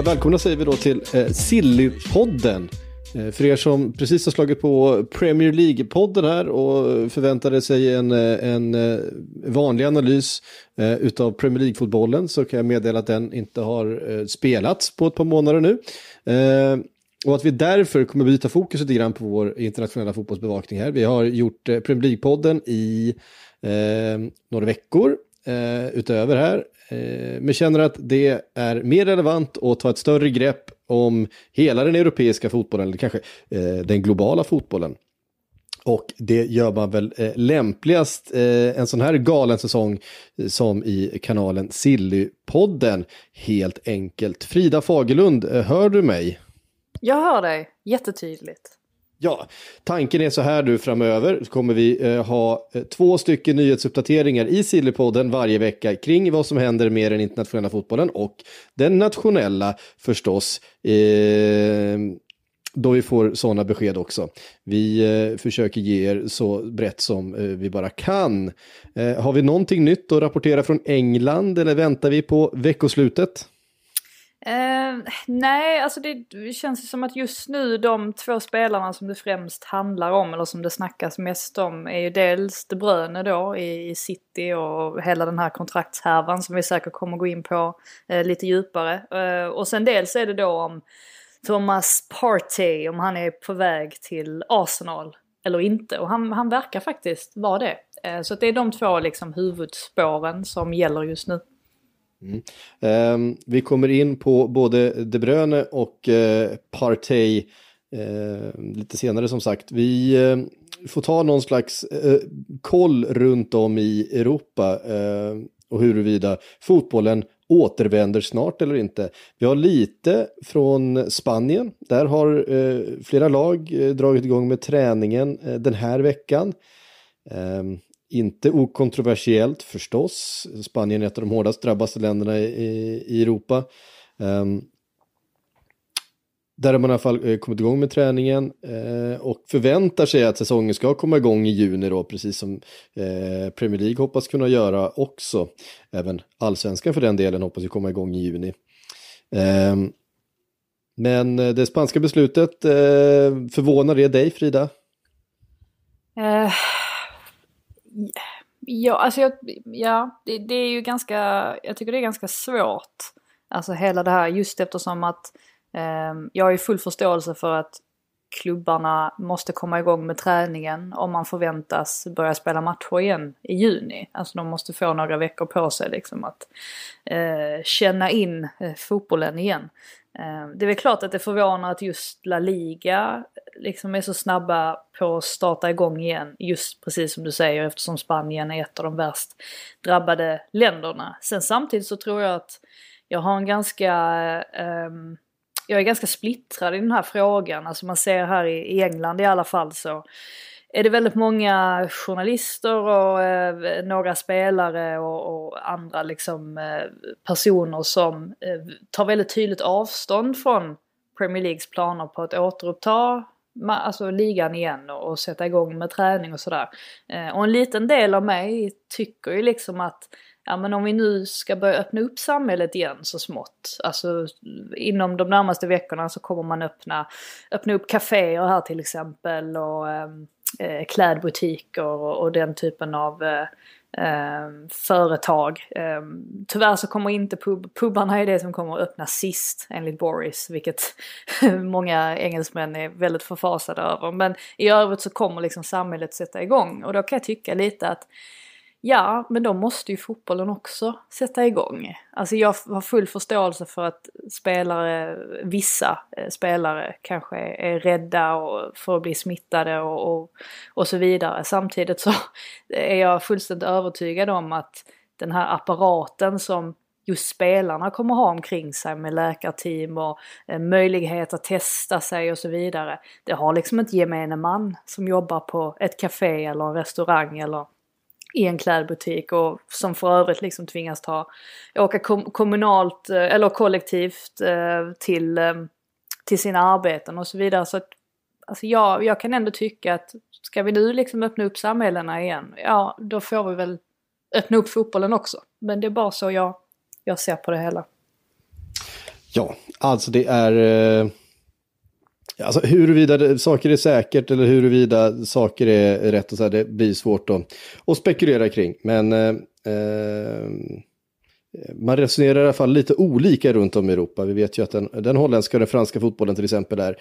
Ja, välkomna säger vi då till eh, Sillypodden. Eh, för er som precis har slagit på Premier League-podden här och förväntade sig en, eh, en eh, vanlig analys eh, utav Premier League-fotbollen så kan jag meddela att den inte har eh, spelats på ett par månader nu. Eh, och att vi därför kommer byta fokus lite grann på vår internationella fotbollsbevakning här. Vi har gjort eh, Premier League-podden i eh, några veckor eh, utöver här. Eh, men känner att det är mer relevant att ta ett större grepp om hela den europeiska fotbollen, eller kanske eh, den globala fotbollen. Och det gör man väl eh, lämpligast en sån här galen säsong som i kanalen Sillypodden. Helt enkelt. Frida Fagerlund, hör du mig? Jag hör dig jättetydligt. Ja, tanken är så här nu framöver. Så kommer vi eh, ha eh, två stycken nyhetsuppdateringar i Sillypodden varje vecka kring vad som händer med den internationella fotbollen och den nationella förstås. Eh, då vi får sådana besked också. Vi eh, försöker ge er så brett som eh, vi bara kan. Eh, har vi någonting nytt att rapportera från England eller väntar vi på veckoslutet? Eh, nej, alltså det känns som att just nu de två spelarna som det främst handlar om, eller som det snackas mest om, är ju dels De Bruyne då i, i City och hela den här kontraktshärvan som vi säkert kommer gå in på eh, lite djupare. Eh, och sen dels är det då om Thomas Partey, om han är på väg till Arsenal eller inte. Och han, han verkar faktiskt vara det. Eh, så det är de två liksom huvudspåren som gäller just nu. Mm. Ehm, vi kommer in på både De Bruyne och eh, Partey eh, lite senare som sagt. Vi eh, får ta någon slags eh, koll runt om i Europa eh, och huruvida fotbollen återvänder snart eller inte. Vi har lite från Spanien. Där har eh, flera lag eh, dragit igång med träningen eh, den här veckan. Ehm, inte okontroversiellt förstås. Spanien är ett av de hårdast drabbade länderna i, i Europa. Um, där har man i alla fall eh, kommit igång med träningen eh, och förväntar sig att säsongen ska komma igång i juni då, precis som eh, Premier League hoppas kunna göra också. Även allsvenskan för den delen hoppas ju komma igång i juni. Ehm, eh, men det spanska beslutet, eh, förvånar det dig Frida? Eh, Ja, alltså jag, ja, det, det är ju ganska, jag tycker det är ganska svårt. Alltså hela det här just eftersom att eh, jag har ju full förståelse för att klubbarna måste komma igång med träningen om man förväntas börja spela matcher igen i juni. Alltså de måste få några veckor på sig liksom att eh, känna in eh, fotbollen igen. Eh, det är väl klart att det förvånar att just La Liga liksom är så snabba på att starta igång igen. Just precis som du säger eftersom Spanien är ett av de värst drabbade länderna. Sen samtidigt så tror jag att jag har en ganska eh, ehm, jag är ganska splittrad i den här frågan. Alltså man ser här i, i England i alla fall så är det väldigt många journalister och eh, några spelare och, och andra liksom eh, personer som eh, tar väldigt tydligt avstånd från Premier Leagues planer på att återuppta alltså ligan igen och, och sätta igång med träning och sådär. Eh, och en liten del av mig tycker ju liksom att ja men om vi nu ska börja öppna upp samhället igen så smått. Alltså inom de närmaste veckorna så kommer man öppna, öppna upp kaféer här till exempel och ehm, eh, klädbutiker och, och den typen av eh, eh, företag. Eh, tyvärr så kommer inte pub, pubarna är det som kommer att öppna sist enligt Boris, vilket många engelsmän är väldigt förfasade över. Men i övrigt så kommer liksom samhället sätta igång och då kan jag tycka lite att Ja, men då måste ju fotbollen också sätta igång. Alltså jag har full förståelse för att spelare, vissa eh, spelare kanske är rädda och för att bli smittade och, och, och så vidare. Samtidigt så är jag fullständigt övertygad om att den här apparaten som just spelarna kommer ha omkring sig med läkarteam och eh, möjlighet att testa sig och så vidare. Det har liksom inte gemene man som jobbar på ett café eller en restaurang eller i en klädbutik och som för övrigt liksom tvingas ta, åka kom, kommunalt eh, eller kollektivt eh, till, eh, till sina arbeten och så vidare. Så att, alltså jag, jag kan ändå tycka att ska vi nu liksom öppna upp samhällena igen, ja då får vi väl öppna upp fotbollen också. Men det är bara så jag, jag ser på det hela. Ja, alltså det är... Alltså huruvida det, saker är säkert eller huruvida saker är rätt och så här, det blir svårt att, att spekulera kring. Men eh, eh, man resonerar i alla fall lite olika runt om i Europa. Vi vet ju att den, den holländska och den franska fotbollen till exempel är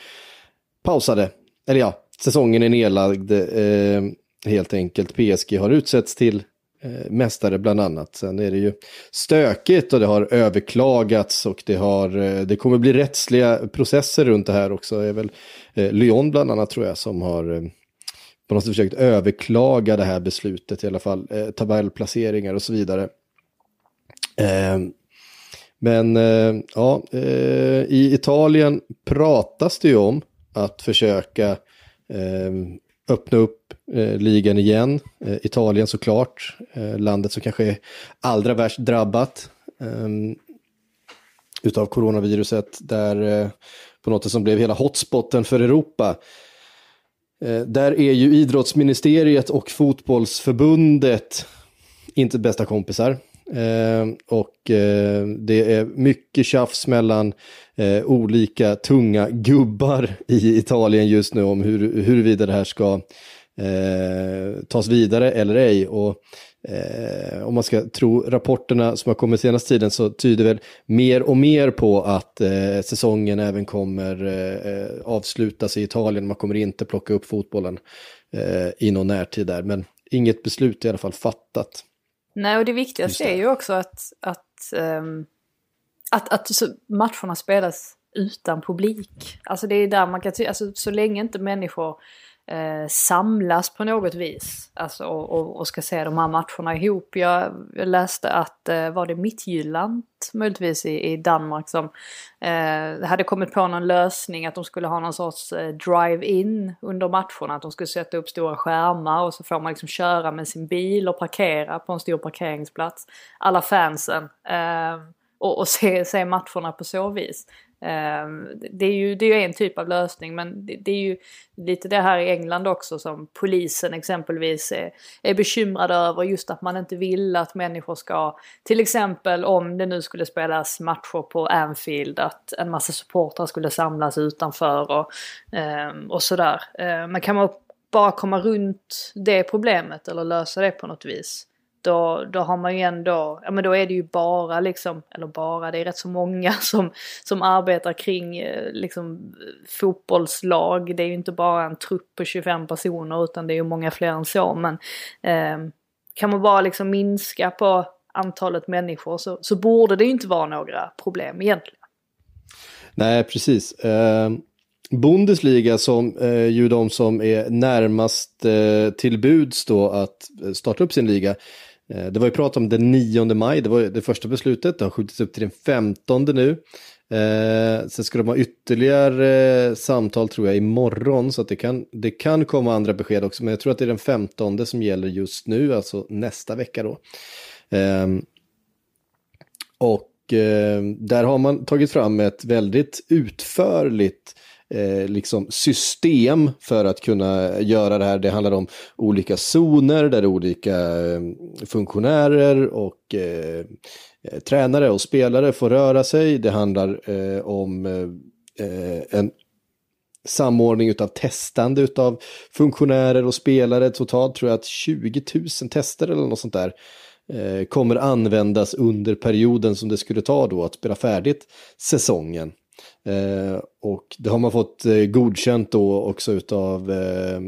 pausade. Eller ja, säsongen är nedlagd eh, helt enkelt. PSG har utsetts till eh, mästare bland annat. Sen är det ju stökigt och det har överklagats och det, har, eh, det kommer bli rättsliga processer runt det här också. Det är väl eh, Lyon bland annat tror jag som har eh, på något sätt försökt överklaga det här beslutet i alla fall. Eh, tabellplaceringar och så vidare. Eh, men eh, ja, eh, i Italien pratas det ju om att försöka eh, öppna upp Eh, ligan igen. Eh, Italien såklart, eh, landet som kanske är allra värst drabbat ehm, utav coronaviruset, där eh, på något sätt som blev hela hotspoten för Europa. Eh, där är ju idrottsministeriet och fotbollsförbundet inte bästa kompisar. Eh, och eh, det är mycket tjafs mellan eh, olika tunga gubbar i Italien just nu om hur, huruvida det här ska eh, tas vidare eller ej. Och eh, om man ska tro rapporterna som har kommit senaste tiden så tyder väl mer och mer på att eh, säsongen även kommer eh, avslutas i Italien. Man kommer inte plocka upp fotbollen eh, i någon närtid där, men inget beslut i alla fall fattat. Nej, och det viktigaste det. är ju också att, att, ehm, att, att matcherna spelas utan publik. Alltså det är där man kan ty- alltså så länge inte människor eh, samlas på något vis. Alltså och, och, och ska se de här matcherna ihop. Jag, jag läste att, eh, var det Midtjylland möjligtvis i, i Danmark som eh, hade kommit på någon lösning att de skulle ha någon sorts eh, drive-in under matcherna. Att de skulle sätta upp stora skärmar och så får man liksom köra med sin bil och parkera på en stor parkeringsplats. Alla fansen. Eh, och, och se, se matcherna på så vis. Ehm, det, är ju, det är ju en typ av lösning men det, det är ju lite det här i England också som polisen exempelvis är, är bekymrade över just att man inte vill att människor ska till exempel om det nu skulle spelas matcher på Anfield att en massa supportrar skulle samlas utanför och, ehm, och sådär. Ehm, men kan man bara komma runt det problemet eller lösa det på något vis då, då har man ju ändå, ja men då är det ju bara liksom, eller bara, det är rätt så många som, som arbetar kring eh, liksom fotbollslag. Det är ju inte bara en trupp på 25 personer utan det är ju många fler än så. Men eh, kan man bara liksom minska på antalet människor så, så borde det ju inte vara några problem egentligen. Nej, precis. Eh, Bundesliga som eh, ju de som är närmast eh, till buds då att eh, starta upp sin liga. Eh, det var ju prat om den 9 maj, det var ju det första beslutet, det har skjutits upp till den 15 nu. Eh, sen ska de ha ytterligare eh, samtal tror jag imorgon så att det kan, det kan komma andra besked också. Men jag tror att det är den 15 som gäller just nu, alltså nästa vecka då. Eh, och eh, där har man tagit fram ett väldigt utförligt eh, liksom system för att kunna göra det här. Det handlar om olika zoner där olika eh, funktionärer och eh, eh tränare och spelare får röra sig. Det handlar eh, om eh, eh en samordning av testande av funktionärer och spelare. Totalt tror jag att 20 000 tester eller något sånt där eh, kommer användas under perioden som det skulle ta då att spela färdigt säsongen. Eh, och det har man fått eh, godkänt då också utav eh,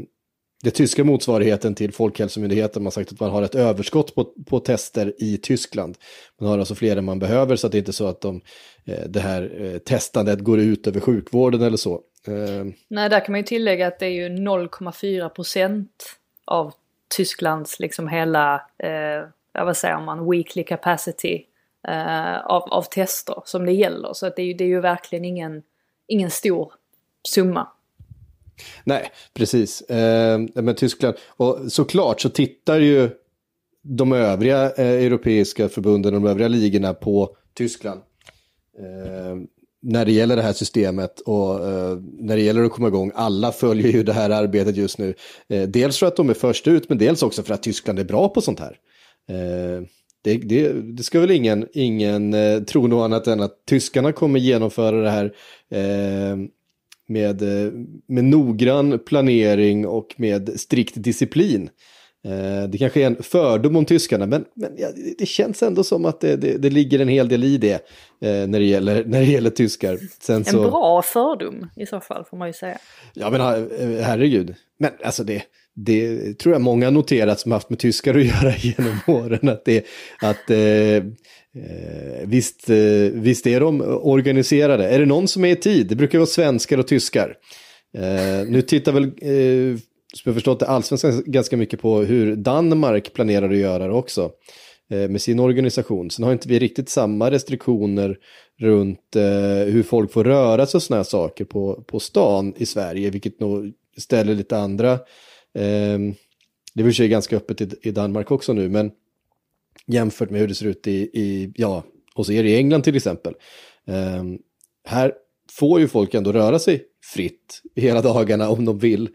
det tyska motsvarigheten till Folkhälsomyndigheten. Man har sagt att man har ett överskott på, på tester i Tyskland. Man har alltså fler än man behöver så att det inte är så att de, eh, det här eh, testandet går ut över sjukvården eller så. Eh, Nej, där kan man ju tillägga att det är ju 0,4 procent av Tysklands liksom hela, eh, ja, vad säger man, weekly capacity Eh, av, av tester som det gäller. Så att det, är ju- det är ju verkligen ingen, ingen stor summa. Nej, precis. Eh, men Tyskland, och såklart så tittar ju de övriga eh, europeiska förbunden och de övriga ligorna på Tyskland. Eh, när det gäller det här systemet och eh, när det gäller att komma igång. Alla följer ju det här arbetet just nu. Eh, dels för att de är först ut, men dels också för att Tyskland är bra på sånt här. Eh, det, det, det ska väl ingen, ingen eh, tro något annat än att tyskarna kommer genomföra det här eh, med, eh, med noggrann planering och med strikt disciplin. Eh, Det kanske är en fördom om tyskarna, men, men det- känns ändå som att det, det, det ligger en hel del i det eh, när, det gäller, när det gäller tyskar. Sen En så, bra fördom i så fall får man ju säga. Ja, men eh, herregud. Men alltså det, det tror jag många noterat som haft med tyskar att göra genom åren. Att, det, att eh, visst, visst är de organiserade. Är det någon som är i tid? Det brukar vara svenskar och tyskar. Eh, nu tittar väl, eh, som jag förstått det, allsvenskan ganska mycket på hur Danmark planerar att göra det också. Eh, med sin organisation. Sen har inte vi riktigt samma restriktioner runt eh, hur folk får röra sig och sådana här saker på, på stan i Sverige, vilket nog ställer lite andra, eh, det är väl i och för sig ganska öppet i, i Danmark också nu, men jämfört med hur det ser ut i, i ja, hos er i England till exempel. Eh, här får ju folk ändå röra sig fritt hela dagarna om de vill.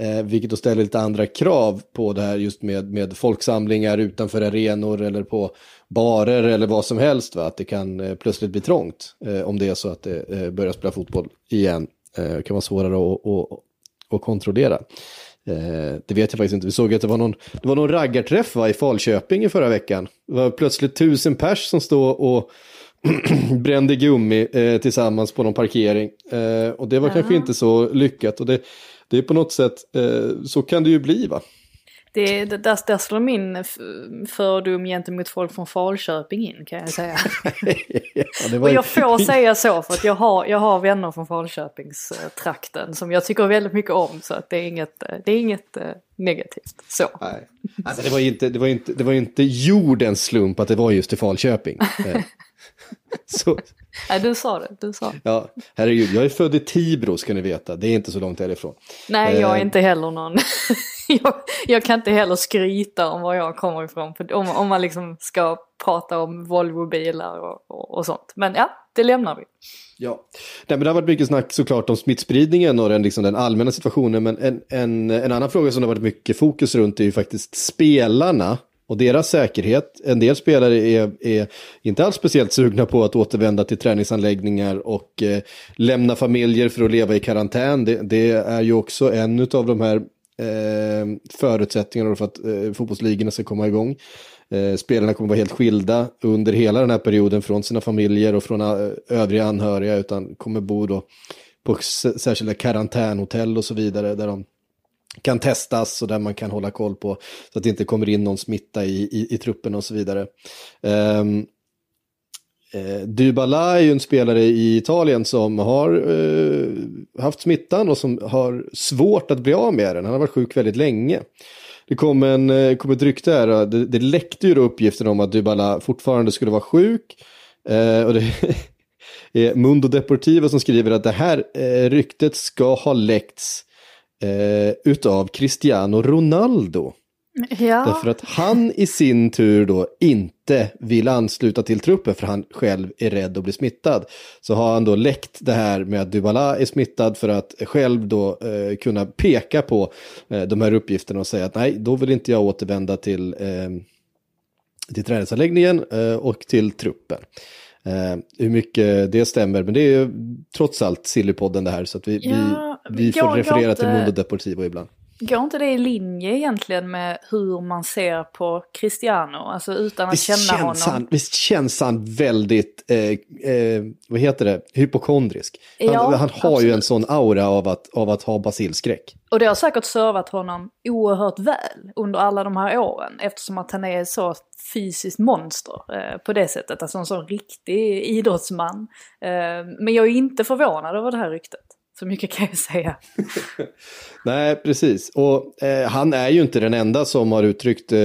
Eh, vilket då ställer lite andra krav på det här just med, med folksamlingar utanför arenor eller på barer eller vad som helst. Va? Att det kan eh, plötsligt bli trångt eh, om det är så att det eh, börjar spela fotboll igen. Eh, det kan vara svårare att, att, att kontrollera. Eh, det vet jag faktiskt inte. Vi såg att det var någon, det var någon raggarträff va, i Falköping i förra veckan. Det var plötsligt tusen pers som stod och brände gummi eh, tillsammans på någon parkering. Eh, och det var kanske inte så lyckat. Och det, det är på något sätt, eh, så kan det ju bli va? Det, det, där, där slår min fördom gentemot folk från Falköping in kan jag säga. ja, Och jag får säga så för att jag har, jag har vänner från Falköpingstrakten som jag tycker väldigt mycket om. Så att det är inget, det är inget eh, negativt. Så. Nej. Alltså, det, var ju inte, det, var ju inte, det var ju inte jordens slump att det var just i Falköping. Så, Nej, du sa det. Du sa. ja, herregud, jag är född i Tibro ska ni veta. Det är inte så långt härifrån. Nej, jag är Eh. inte heller någon... jag, jag kan inte heller skryta om var jag kommer ifrån. Om, om man liksom ska prata om Volvo-bilar och, och, och sånt. Men ja, det lämnar vi. Ja, Nej, men det har varit mycket snack såklart om smittspridningen och den, liksom, den allmänna situationen. Men en, en, en annan fråga som det har varit mycket fokus runt är ju faktiskt spelarna och deras säkerhet. En del spelare är, är inte alls speciellt sugna på att återvända till träningsanläggningar och eh, lämna familjer för att leva i karantän. Det, det är ju också en av de här eh, förutsättningarna för att eh, fotbollsligorna ska komma igång. Eh, spelarna kommer vara helt skilda under hela den här perioden från sina familjer och från eh, övriga anhöriga utan kommer bo då på särskilda karantänhotell och så vidare där de kan testas och där man kan hålla koll på så att det inte kommer in någon smitta i, i, i truppen och så vidare. Um, Eh, Dybala är ju en spelare i Italien som har eh, haft smittan och som har svårt att bli av med den. Han har varit sjuk väldigt länge. Det kom, en, eh, kom ett rykte här, det, det läckte ju då uppgiften om att Dybala fortfarande skulle vara sjuk. Eh, och det är Mundo Deportivo som skriver att det här eh, ryktet ska ha läckts eh, utav Cristiano Ronaldo. Ja, Därför att han i sin tur då inte vill ansluta till truppen för han själv är rädd att bli smittad. Så har han då läckt det här med att Dybala är smittad för att själv då eh, kunna peka på eh, de här uppgifterna och säga att nej, då vill inte jag återvända till, eh, till träningsanläggningen eh, och till truppen. Eh, hur mycket det stämmer, men det är ju trots allt Sillypodden det här så att vi, Ja, vi, vi får referera till Mundo Deportivo ibland. Går inte det i linje egentligen med hur man ser på Cristiano? Alltså utan att Visst känna känns, honom. han, visst känns han väldigt, eh, eh, vad heter det, hypokondrisk. Han, Ja, han har ju absolut. en sån aura av att, av att ha basilskräck. Och det har säkert servat honom oerhört väl under alla de här åren eftersom att han är så fysiskt monster eh, på det sättet. Alltså en sån riktig idrottsman. Eh, men jag är inte förvånad över det här ryktet. Så mycket kan jag säga. Nej, precis. Och eh, han är ju inte den enda som har uttryckt eh,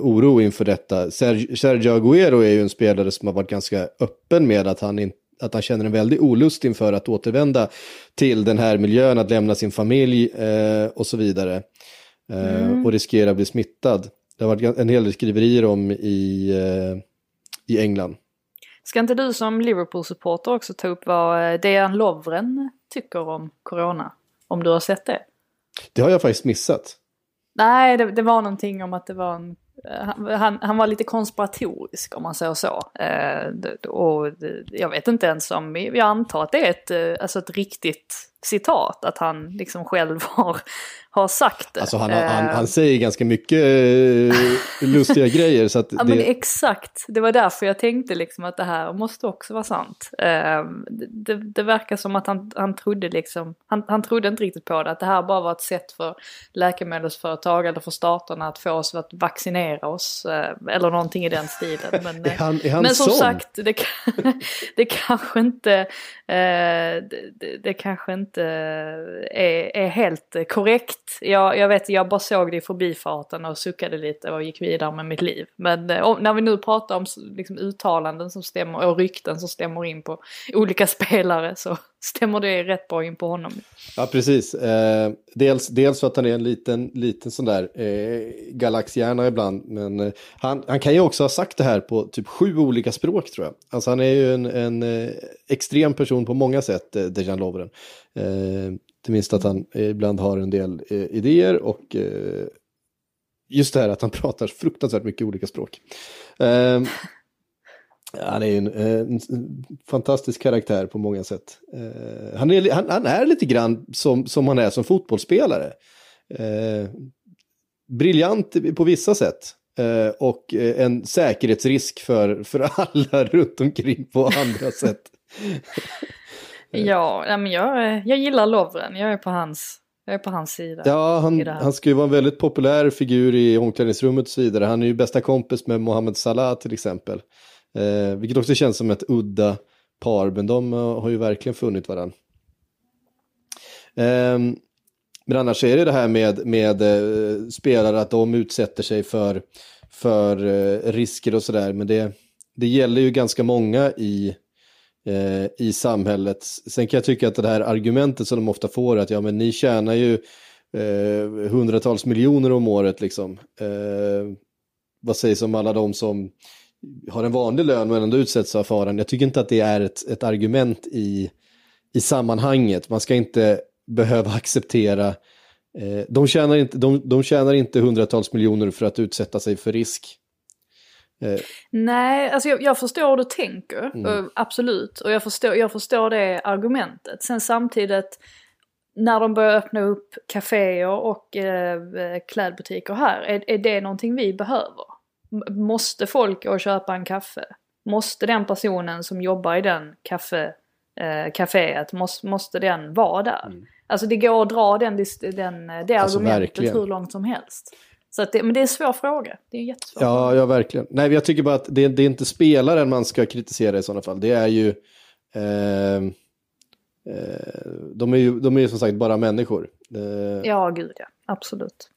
oro inför detta. Ser Sergio Aguero är ju en spelare som har varit ganska öppen med att han, in, att han känner en väldig olust inför att återvända till den här miljön, att lämna sin familj eh, och så vidare. Eh, Och riskera att bli smittad. Det har varit en hel del skriverier om i, eh, i England. Ska inte du som Liverpool-supporter också ta upp vad eh, Dejan Lovren tycker om corona? Om du har sett det? Det har jag faktiskt missat. Nej, det, det var någonting om att det var en... eh, Han, han, var lite konspiratorisk om man säger så. Eh, och jag vet inte ens om... Jag antar att det är ett, eh, alltså ett riktigt citat. Att han liksom själv har, har sagt det. Alltså han, har- han, Eh, han säger ganska mycket eh, lustiga grejer. Så att Ja men det, exakt, det var därför jag tänkte liksom att det här måste också vara sant. Ehm, det, det, verkar som att han, han trodde liksom, han, han trodde inte riktigt på det, att det här bara var ett sätt för läkemedelsföretag eller för staterna att få oss att vaccinera oss. eh, Eller någonting i den stilen. Men, är han, är han men som sån? sagt, det, det kanske inte, det, det kanske inte Eh, är, är helt korrekt. Jag, jag vet, jag bara såg det i förbifarten och suckade lite och gick vidare med mitt liv. Men eh, när vi nu pratar om liksom, uttalanden som stämmer och rykten som stämmer in på olika spelare så stämmer det rätt bra in på honom. Ja, precis. Eh, dels, dels för att han är en liten, liten sån där eh, galaxhjärna ibland. Men eh, han, han kan ju också ha sagt det här på typ sju olika språk tror jag. Alltså han är ju en, en eh, extrem person på många sätt, eh, Dejan Lovren. Eh, inte minst att han eh, ibland har en del eh, idéer och eh, just det här att han pratar fruktansvärt mycket olika språk. Eh, Eh, han är ju en, en fantastisk karaktär på många sätt. Eh, han, är, han, han är lite grann som, som han är som fotbollsspelare. Eh, briljant på vissa sätt. Eh, och eh, en säkerhetsrisk för, för alla runt omkring på andra sätt. Ja, men jag, eh, jag gillar Lovren, jag är på hans, jag är på hans sida. Ja, han, han ska ju vara en väldigt populär figur i omklädningsrummet och så vidare. Han är ju bästa kompis med Mohamed Salah till exempel. Eh, vilket också känns som ett udda par, men de eh, har ju verkligen funnit varandra. Eh, men annars är det det här med, med eh, spelare att de utsätter sig för, för eh, risker och sådär. Men det, det gäller ju ganska många i, eh, i samhället. Sen kan jag tycka att det här argumentet som de ofta får att ja men ni tjänar ju eh, hundratals miljoner om året liksom. Eh, vad sägs om alla de som har en vanlig lön men ändå utsätts av faran. Jag tycker inte att det är ett, ett argument i, i sammanhanget. Man ska inte behöva acceptera eh, de, tjänar inte, de, de tjänar inte hundratals miljoner för att utsätta sig för risk. Eh, Nej, alltså jag, jag förstår hur du tänker, Mm. eh, absolut. Och jag förstår, jag förstår det argumentet. Sen samtidigt, när de börjar öppna upp kaféer och eh, klädbutiker här, är, är det någonting vi behöver? Måste folk gå och köpa en kaffe? Måste den personen som jobbar i den kaffe, eh, kaféet, måste, måste den vara där? Alltså det går att dra den, den, eh, det Alltså, argumentet verkligen. hur långt som helst. Så det, men det är en svår fråga. Det är en jättesvår fråga. Ja, ja, verkligen. Nej, jag tycker bara att det, det är inte spelaren man ska kritisera i sådana fall. Det är ju... Eh, eh, de är ju de är ju som sagt bara människor. Eh, Ja, gud ja. Absolut.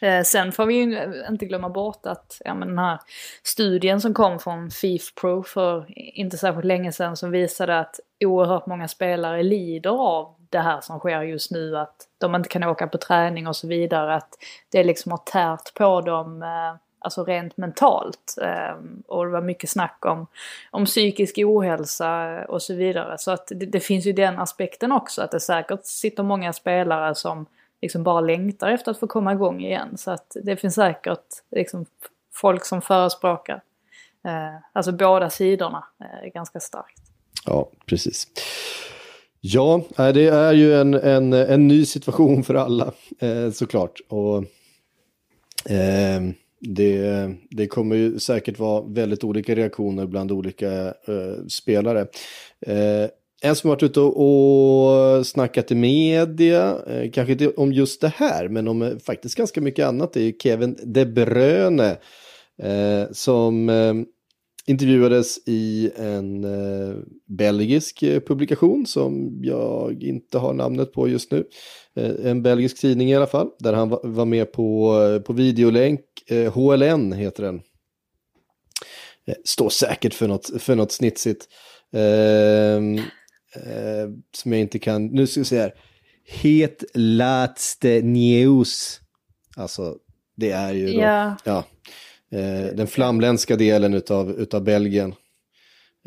Eh, sen får vi ju inte glömma bort att ja, men den här studien som kom från FIF Pro för inte särskilt länge sedan som visade att oerhört många spelare lider av det här som sker just nu. Att de inte kan åka på träning och så vidare. Att det liksom har tärt på dem eh, alltså rent mentalt. Eh, och det var mycket snack om, om psykisk ohälsa eh, och så vidare. Så att det, det finns ju den aspekten också. Att det säkert sitter många spelare som liksom bara längtar efter att få komma igång igen. Så att det finns säkert liksom folk som förespråkar eh, alltså båda sidorna eh, ganska starkt. Ja, precis. Ja, eh, det är ju en, en, en ny situation för alla eh, såklart. Och eh, det, det kommer ju säkert vara väldigt olika reaktioner bland olika eh, spelare. Eh, en som varit ute och, snackat i media, eh, kanske inte om just det här, men om eh, faktiskt ganska mycket annat, det är ju Kevin De Bruyne. Eh, som intervjuades i en belgisk publikation som jag inte har namnet på just nu. En belgisk tidning i alla fall, där han var, med på, på videolänk. HLN heter den. Står säkert för något, för något snitsigt eh, som jag inte kan, nu ska vi se här. Het laatste news. Alltså, det är ju då, Ja. ja, eh, den flamländska delen utav, utav Belgien.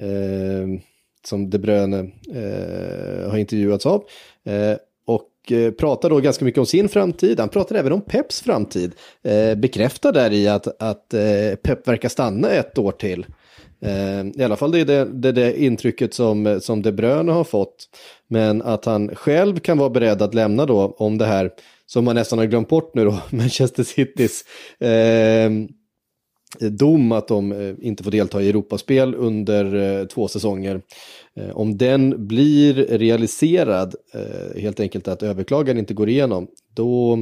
Eh, som De Bruyne eh, har intervjuats av. Eh, och pratar då ganska mycket om sin framtid. Han pratar även om Peps framtid. Eh, bekräftar där i att, att eh, Pep verkar stanna ett år till. Eh, I alla fall det är det, det, det intrycket som, som De Bruyne har fått. Men att han själv kan vara beredd att lämna då om det här som man nästan har glömt bort nu då, Manchester Citys eh, dom att de eh, inte får delta i Europaspel under eh, två säsonger. Eh, om den blir realiserad, eh, helt enkelt att överklagan inte går igenom, då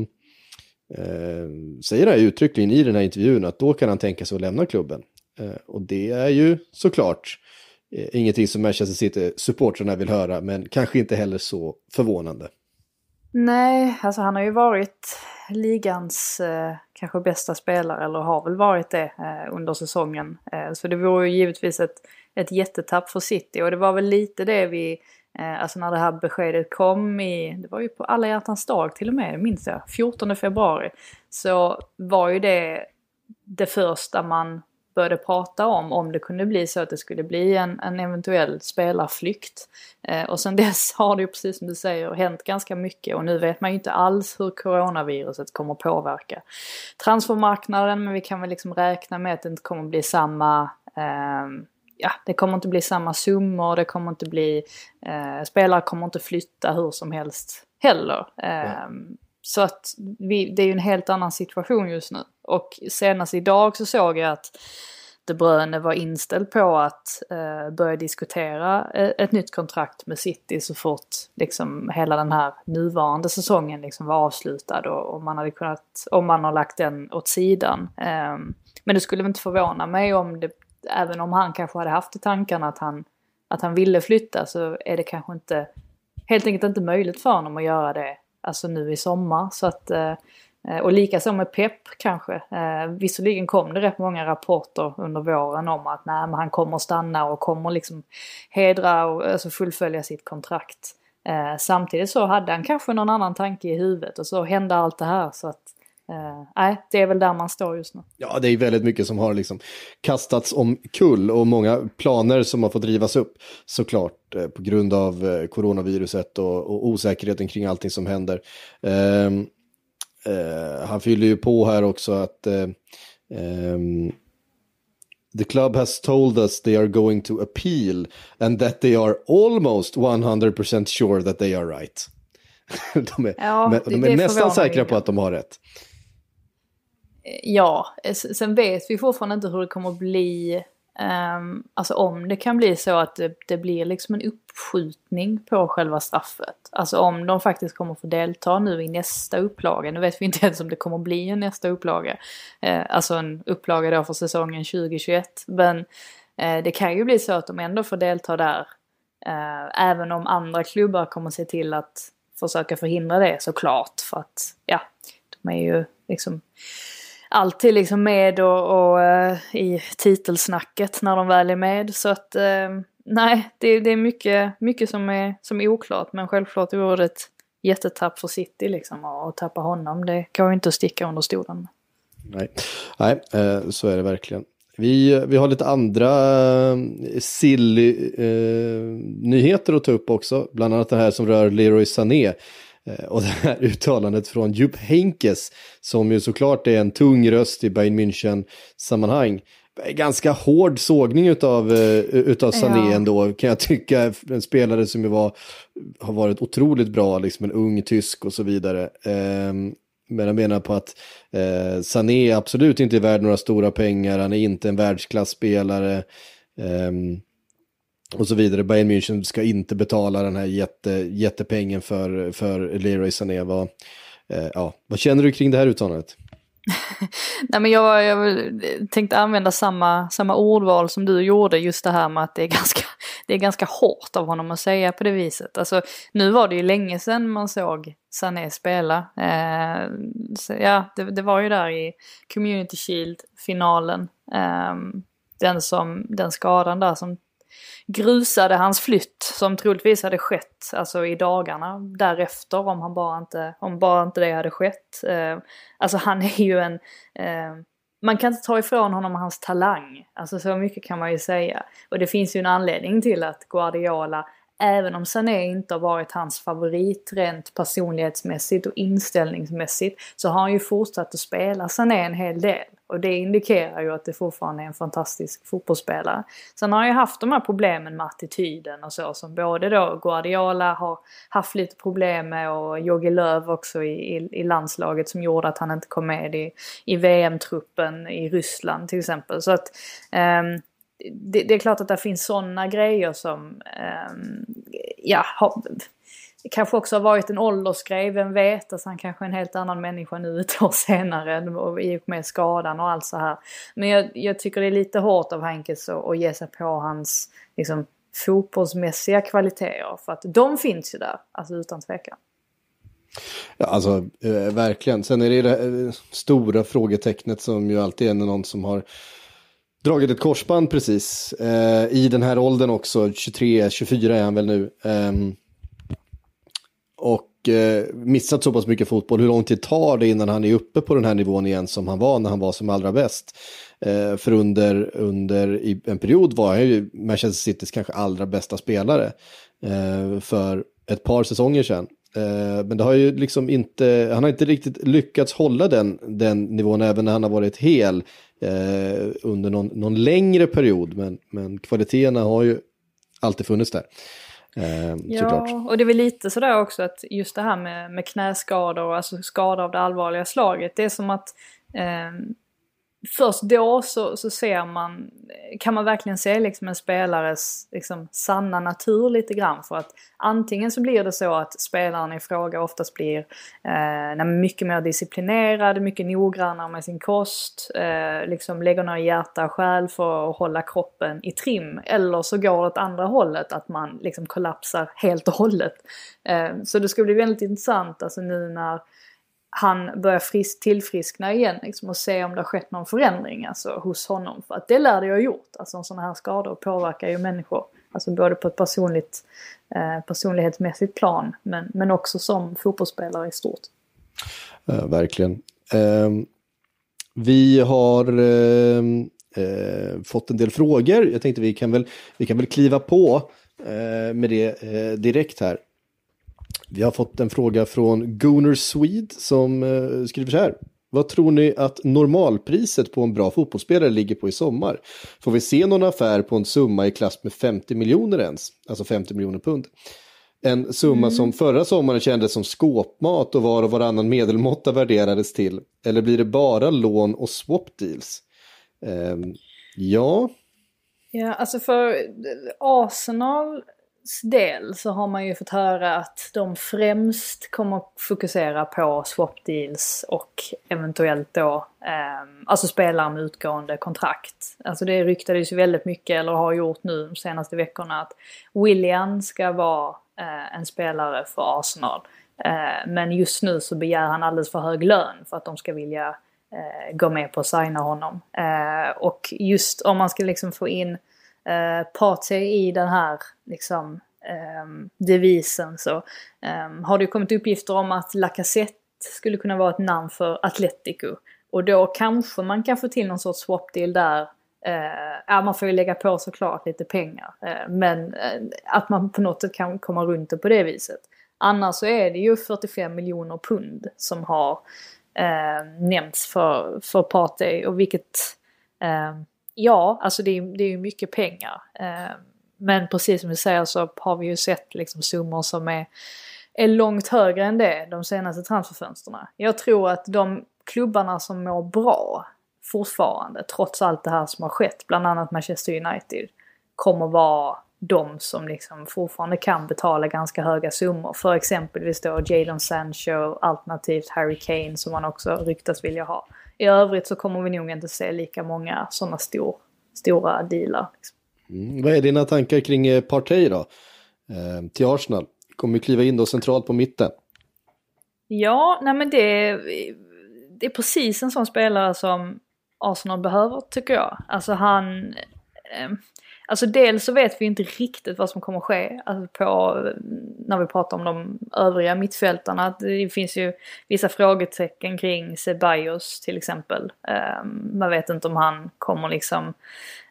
eh, säger han uttryckligen i den här intervjun att då kan han tänka sig att lämna klubben. Eh, och det är ju såklart eh, ingenting som Manchester City-supportrarna vill höra, men kanske inte heller så förvånande. Nej, alltså han har ju varit ligans eh, kanske bästa spelare, eller har väl varit det eh, under säsongen. Eh, så det vore ju givetvis ett, ett jättetapp för City och det var väl lite det vi, eh, alltså när det här beskedet kom i, det var ju på alla hjärtans dag till och med, minns jag, 14 februari. Så var ju det det första man började prata om, om det kunde bli så att det skulle bli en, en eventuell spelarflykt. Eh, och sen dess har det ju precis som du säger hänt ganska mycket och nu vet man ju inte alls hur coronaviruset kommer påverka transfermarknaden men vi kan väl liksom räkna med att det inte kommer bli samma ehm, Ja, det kommer inte bli samma summor, det kommer inte bli... Eh, spelare kommer inte flytta hur som helst heller. Ehm, så att vi, det är ju en helt annan situation just nu. Och senast idag så såg jag att De Bruyne var inställd på att eh, börja diskutera eh, ett nytt kontrakt med City så fort liksom hela den här nuvarande säsongen liksom var avslutad och, och man hade kunnat, om man har lagt den åt sidan. Eh, men det skulle väl inte förvåna mig om det, även om han kanske hade haft i tankarna att han, att han ville flytta så är det kanske inte, helt enkelt inte möjligt för honom att göra det alltså nu i sommar. Så att, eh, eh och likaså med Pep kanske. Eh, visserligen kom det rätt många rapporter under våren om att nej, men han kommer stanna och kommer liksom hedra och alltså fullfölja sitt kontrakt. Eh, samtidigt så hade han kanske någon annan tanke i huvudet och så hände allt det här. Så att, eh, nej, det är väl där man står just nu. Ja, det är väldigt mycket som har liksom kastats om kull och många planer som har fått rivas upp såklart eh, på grund av eh, coronaviruset och, och osäkerheten kring allting som händer. Ehm, eh, han fyller ju på här också att eh, ehm, The club has told us they are going to appeal and that they are almost 100% sure that they are right. de är, Ja, de det är nästan säkra på att de har rätt. Eh, ja, eh, sen vet vi fortfarande inte hur det kommer att bli. Um, alltså om det kan bli så att det, det blir liksom en uppskjutning på själva straffet. Alltså om de faktiskt kommer få delta nu i nästa upplaga. Nu vet vi inte ens om det kommer bli en nästa upplaga. Uh, alltså en upplaga då för säsongen 2021. Men uh, det kan ju bli så att de ändå får delta där. Uh, även om andra klubbar kommer se till att försöka förhindra det såklart. För att ja, de är ju liksom alltid liksom med och, och eh, i titelsnacket när de väl är med. Så att eh, nej, det, det är mycket, mycket som, är, som är oklart. Men självklart vore det ett jättetapp för City liksom. Och, och tappa honom, det kan ju inte sticka under stolen. Nej, Nej eh, så är det verkligen. Vi, vi har lite andra eh, silly eh, nyheter att ta upp också. Bland annat det här som rör Leroy Sané. Eh, och det här uttalandet från Jupp Heynckes. Som ju såklart är en tung röst i Bayern München-sammanhang. Ganska hård sågning utav, eh, utav Sané Ja. ändå kan jag tycka. En spelare som ju var, har varit otroligt bra, liksom en ung tysk och så vidare. Ehm, men jag menar på att eh, Sané absolut inte är värd några stora pengar, han är inte en världsklasspelare. ehm, och så vidare. Bayern München ska inte betala den här jätte, jättepengen för, för Leroy Sané. Vad, eh, ja, vad känner du kring det här uttalandet? Nej men jag, jag tänkte använda samma, samma ordval som du gjorde, just det här med att det är, ganska, det är ganska hårt av honom att säga på det viset. Alltså, nu var det ju länge sedan man såg Sané spela. Eh, så, ja, det, det, var ju där i Community Shield-finalen. Eh, den, som, den skadan där som grusade hans flytt som troligtvis hade skett alltså i dagarna därefter om han bara inte, om bara inte det hade skett. Eh, alltså han är ju en, eh, man kan inte ta ifrån honom hans talang. Alltså så mycket kan man ju säga. Och det finns ju en anledning till att Guardiola även om Sané inte har varit hans favorit rent personlighetsmässigt och inställningsmässigt så har han ju fortsatt att spela Sané en hel del. Och det indikerar ju att det fortfarande är en fantastisk fotbollsspelare. Sen har han ju haft de här problemen med attityden och så som både då Guardiola har haft lite problem med och Jogi Löw också i, i, i, landslaget som gjorde att han inte kom med i, i VM-truppen i Ryssland till exempel. Så att um, det, det, är klart att det finns sådana grejer som um, ja, har, kanske också har varit en åldersgrej, vem vet? Alltså han kanske är en helt annan människa nu ett år senare och i och med skadan och allt så här. Men jag, jag tycker det är lite hårt av Henkes att, att ge sig på hans liksom, fotbollsmässiga kvaliteter. För att de finns ju där, alltså utan tvekan. Ja, alltså eh, verkligen. Sen är det det eh, stora frågetecknet som ju alltid är någon som har dragit ett korsband precis. Eh, I den här åldern också, 23-24 är han väl nu. Eh, och eh, missat så pass mycket fotboll. Hur lång tid tar det innan han är uppe på den här nivån igen som han var när han var som allra bäst? Eh, för under, under i en period var han ju Manchester Citys kanske allra bästa spelare eh, för ett par säsonger sedan. Eh, men det har ju liksom inte, han har inte riktigt lyckats hålla den, den nivån även när han har varit hel eh, under någon, någon längre period. Men, men kvaliteterna har ju alltid funnits där. Eh, ja, och det är väl lite sådär också att just det här med, med knäskador, alltså skador av det allvarliga slaget, det är som att eh, först då så, så ser man, kan man verkligen se liksom en spelares liksom, sanna natur lite grann. För att antingen så blir det så att spelaren i fråga oftast blir eh, mycket mer disciplinerad, mycket noggrannare med sin kost, eh, liksom lägger ner hjärta och själ för att hålla kroppen i trim. Eller så går det åt andra hållet, att man liksom kollapsar helt och hållet. Eh, så det ska bli väldigt intressant alltså nu när han börjar frisk, tillfriskna igen liksom, och se om det har skett någon förändring alltså, hos honom. För att det lär det ju ha gjort. Alltså sådana här skador påverkar ju människor. Alltså både på ett personligt, eh, personlighetsmässigt plan men, men också som fotbollsspelare i stort. Ja, verkligen. Eh, vi har ehm, eh, fått en del frågor. Jag tänkte vi kan väl, vi kan väl kliva på eh, med det eh, direkt här. Vi har fått en fråga från Gunnar Swede som eh, skriver så här. Vad tror ni att normalpriset på en bra fotbollsspelare ligger på i sommar? Får vi se någon affär på en summa i klass med 50 miljoner ens? Alltså 50 miljoner pund. En summa mm. som förra sommaren kändes som skåpmat och var och varannan medelmåtta värderades till. Eller blir det bara lån och swap deals? Um, ja. Ja, alltså för Arsenal del så har man ju fått höra att de främst kommer fokusera på swap deals och eventuellt då eh, alltså spelare med utgående kontrakt. Alltså det ryktades ju väldigt mycket, eller har gjort nu de senaste veckorna, att William ska vara eh, en spelare för Arsenal. Eh, men just nu så begär han alldeles för hög lön för att de ska vilja eh, gå med på att signa honom. Eh, och just om man ska liksom få in eh, i den här liksom, eh, devisen så eh, har det kommit uppgifter om att Lacazette skulle kunna vara ett namn för Atletico. Och då kanske man kan få till någon sorts swap deal där. Eh, ja, man får ju lägga på såklart lite pengar. Eh, men eh, att man på något sätt kan komma runt det på det viset. Annars så är det ju 45 miljoner pund som har eh, nämnts för, för Partey och vilket eh, ja, alltså det är, det är ju mycket pengar. Eh, men precis som du säger så har vi ju sett liksom summor som är, är långt högre än det de senaste transferfönsterna. Jag tror att de klubbarna som mår bra fortfarande, trots allt det här som har skett, bland annat Manchester United, kommer vara de som liksom fortfarande kan betala ganska höga summor. För exempelvis då Jadon Sancho alternativt Harry Kane som man också ryktas vilja ha i övrigt så kommer vi nog inte se lika många sådana stor, stora dealar. Liksom. Mm. Vad är dina tankar kring eh, Partey då? Eh, till Arsenal. Kommer kliva in då centralt på mitten. Ja, nej men det, det är precis en sån spelare som Arsenal behöver tycker jag. Alltså han... Eh, alltså dels så vet vi inte riktigt vad som kommer ske alltså på, när vi pratar om de övriga mittfältarna. Det finns ju vissa frågetecken kring Ceballos till exempel. Um, man vet inte om han kommer liksom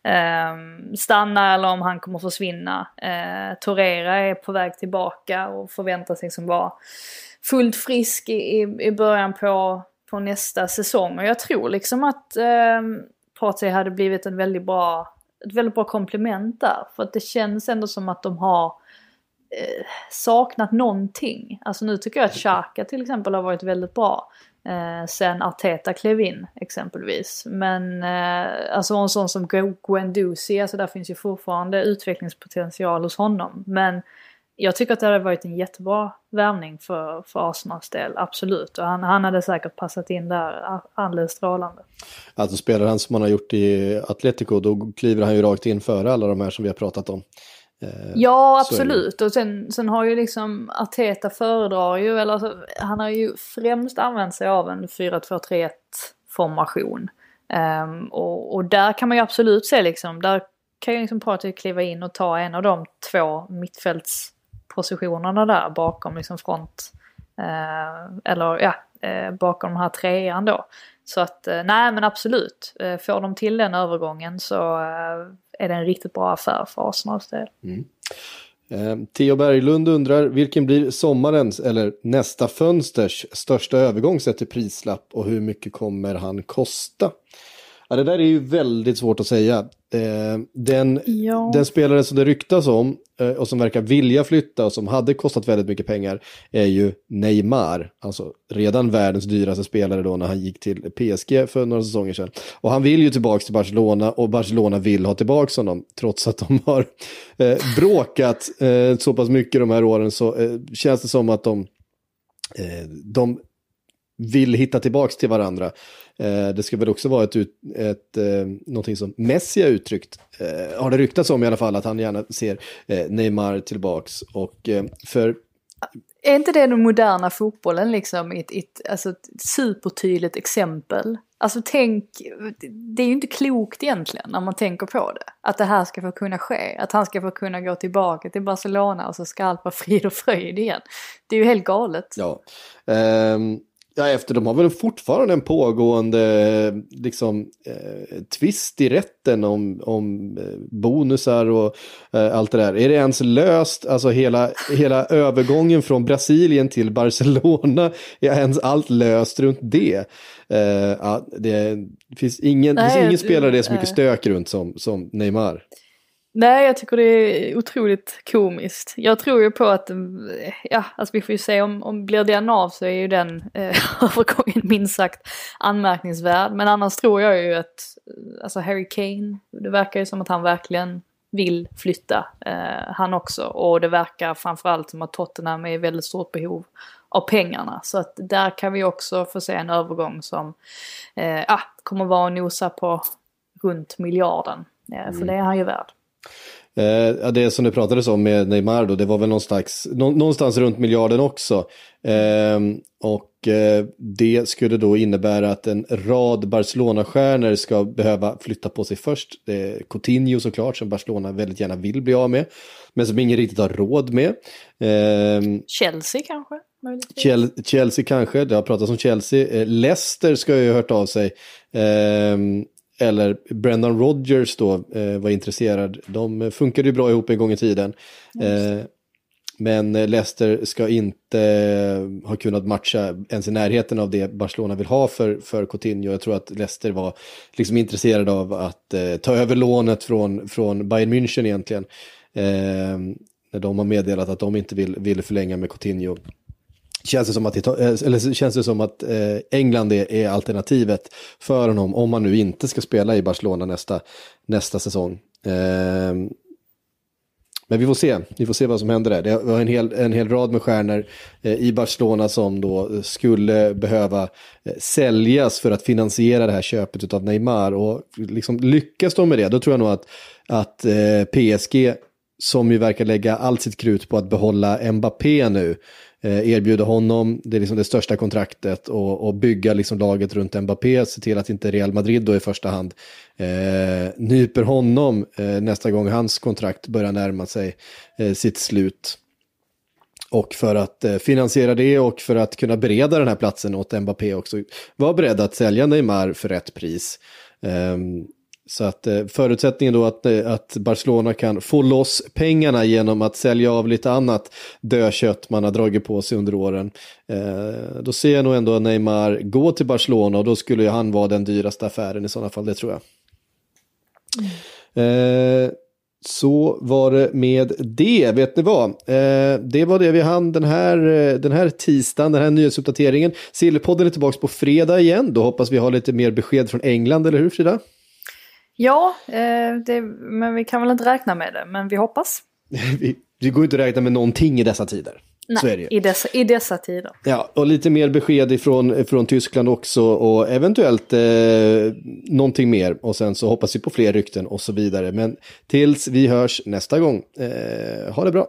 um, stanna eller om han kommer försvinna. Ehm, uh, Torera är på väg tillbaka och förväntar sig som vara fullt frisk i, i början på, på nästa säsong. Och jag tror liksom att um, Partey hade blivit en väldigt bra, ett väldigt bra komplement där. För att det känns ändå som att de har eh, saknat någonting. Alltså nu tycker jag att Xhaka till exempel har varit väldigt bra. Eh, sen Arteta klev in exempelvis. Men eh, alltså en sån som Guendouzi, alltså där finns ju fortfarande utvecklingspotential hos honom. Men jag tycker att det hade varit en jättebra värvning för, för Arsenals del, absolut. Och han, han hade säkert passat in där alldeles strålande. Alltså spelar han som han har gjort i Atletico, då kliver han ju rakt in före alla de här som vi har pratat om. Eh, ja, absolut. Och sen, sen har ju liksom Arteta föredrar ju, eller alltså, han har ju främst använt sig av en 4-2-3-1 formation. Um, och, och där kan man ju absolut se liksom, där kan ju liksom Partey kliva in och ta en av de två mittfälts positionerna där bakom liksom front. Eh, eller ja, eh, bakom den här trean då. Så att eh, nej men absolut, eh, får de till den övergången så eh, är det en riktigt bra affär för Arsenals del. Mm. Eh, Theo Berglund undrar vilken blir sommarens eller nästa fönsters största övergång sett till prislapp och hur mycket kommer han kosta? Ja, det där är ju väldigt svårt att säga. Eh, den, ja. den spelare som det ryktas om eh, och som verkar vilja flytta och som hade kostat väldigt mycket pengar är ju Neymar. Alltså redan världens dyraste spelare då när han gick till PSG för några säsonger sedan. Och han vill ju tillbaka till Barcelona och Barcelona vill ha tillbaka honom. Trots att de har eh, bråkat eh, så pass mycket de här åren så eh, känns det som att de, eh, de vill hitta tillbaka till varandra. Eh, det ska väl också vara ett, ett, eh, någonting som Messi har uttryckt, eh, har det ryktats om i alla fall, att han gärna ser Neymar tillbaks. Och för... Är inte det den moderna fotbollen liksom ett, ett, alltså ett supertydligt exempel? Alltså tänk, det är ju inte klokt egentligen när man tänker på det. Att det här ska få kunna ske, att han ska få kunna gå tillbaka till Barcelona och så ska allt vara frid och fröjd igen. Det är ju helt galet. Ja. Um Ja, efter de har väl fortfarande en pågående liksom, eh, twist i rätten om, om eh, bonusar och eh, allt det där. Är det ens löst? Alltså hela, hela övergången från Brasilien till Barcelona, är ens allt löst runt det? Eh, ja, det finns ingen, Nej, finns ingen spelare det är så mycket stök runt som, som Neymar. Nej, jag tycker det är otroligt komiskt. Jag tror ju på att, ja, alltså vi får ju se om, om blir den av så är ju den eh, övergången minst sagt anmärkningsvärd. Men annars tror jag ju att, alltså Harry Kane, det verkar ju som att han verkligen vill flytta, eh, han också. Och det verkar framförallt som att Tottenham är i väldigt stort behov av pengarna. Så att där kan vi också få se en övergång som, eh, ja, kommer vara och nosa på runt miljarden. Eh, för mm. det är han ju värd. Eh, det som det pratades om med Neymar då, det var väl någonstans, någonstans runt miljarden också. Eh, och eh, det skulle då innebära att en rad Barcelona-stjärnor ska behöva flytta på sig först. Är Coutinho såklart, som Barcelona väldigt gärna vill bli av med. Men som ingen riktigt har råd med. Ehm, Chelsea kanske? Chelsea kanske, det har pratats om Chelsea. Eh, Leicester ska ju ha hört av sig. Eller Brendan Rodgers då eh, var intresserad. De funkade ju bra ihop en gång i tiden. Eh, men Leicester ska inte eh, ha kunnat matcha ens i närheten av det Barcelona vill ha för, för Coutinho. Jag tror att Leicester var liksom intresserade av att eh, ta över lånet från, från Bayern München egentligen. Eh, när de har meddelat att de inte vill, vill förlänga med Coutinho. Känns det som att, eh, eller känns det som att eh, England är, är, alternativet för honom om man nu inte ska spela i Barcelona nästa, nästa säsong. Ehm, men vi får se, vi får se vad som händer där. Det var en hel, en hel rad med stjärnor eh, i Barcelona som då skulle behöva säljas för att finansiera det här köpet av Neymar. Och liksom lyckas de med det, då tror jag nog att, att PSG, som ju verkar lägga allt sitt krut på att behålla Mbappé nu, Eh, erbjuda honom det, är liksom det största kontraktet och, och bygga liksom laget runt Mbappé, se till att inte Real Madrid då i första hand eh, nyper honom eh, nästa gång hans kontrakt börjar närma sig eh, sitt slut. Och för att eh, finansiera det och för att kunna bereda den här platsen åt Mbappé också var beredd att sälja Neymar för rätt pris. Ehm, så att eh, förutsättningen då att, eh, att Barcelona kan få loss pengarna genom att sälja av lite annat dödkött man har dragit på sig under åren. Eh, då ser jag nog ändå Neymar gå till Barcelona och då skulle ju han vara den dyraste affären i sådana fall, det tror jag. Eh, så var det med det, vet ni vad? Eh, det var det vi hann den här, eh, den här tisdagen, den här nyhetsuppdateringen. Sillepodden är tillbaka på fredag igen, då hoppas vi ha lite mer besked från England, eller hur Frida? Ja, eh, det, men vi kan väl inte räkna med det, men vi hoppas. vi, vi går inte att räkna med någonting i dessa tider. Så är det ju. i dessa, i dessa tider. Ja, och lite mer besked ifrån, ifrån Tyskland också och eventuellt eh, någonting mer. Och sen så hoppas vi på fler rykten och så vidare. Men tills vi hörs nästa gång, eh, ha det bra.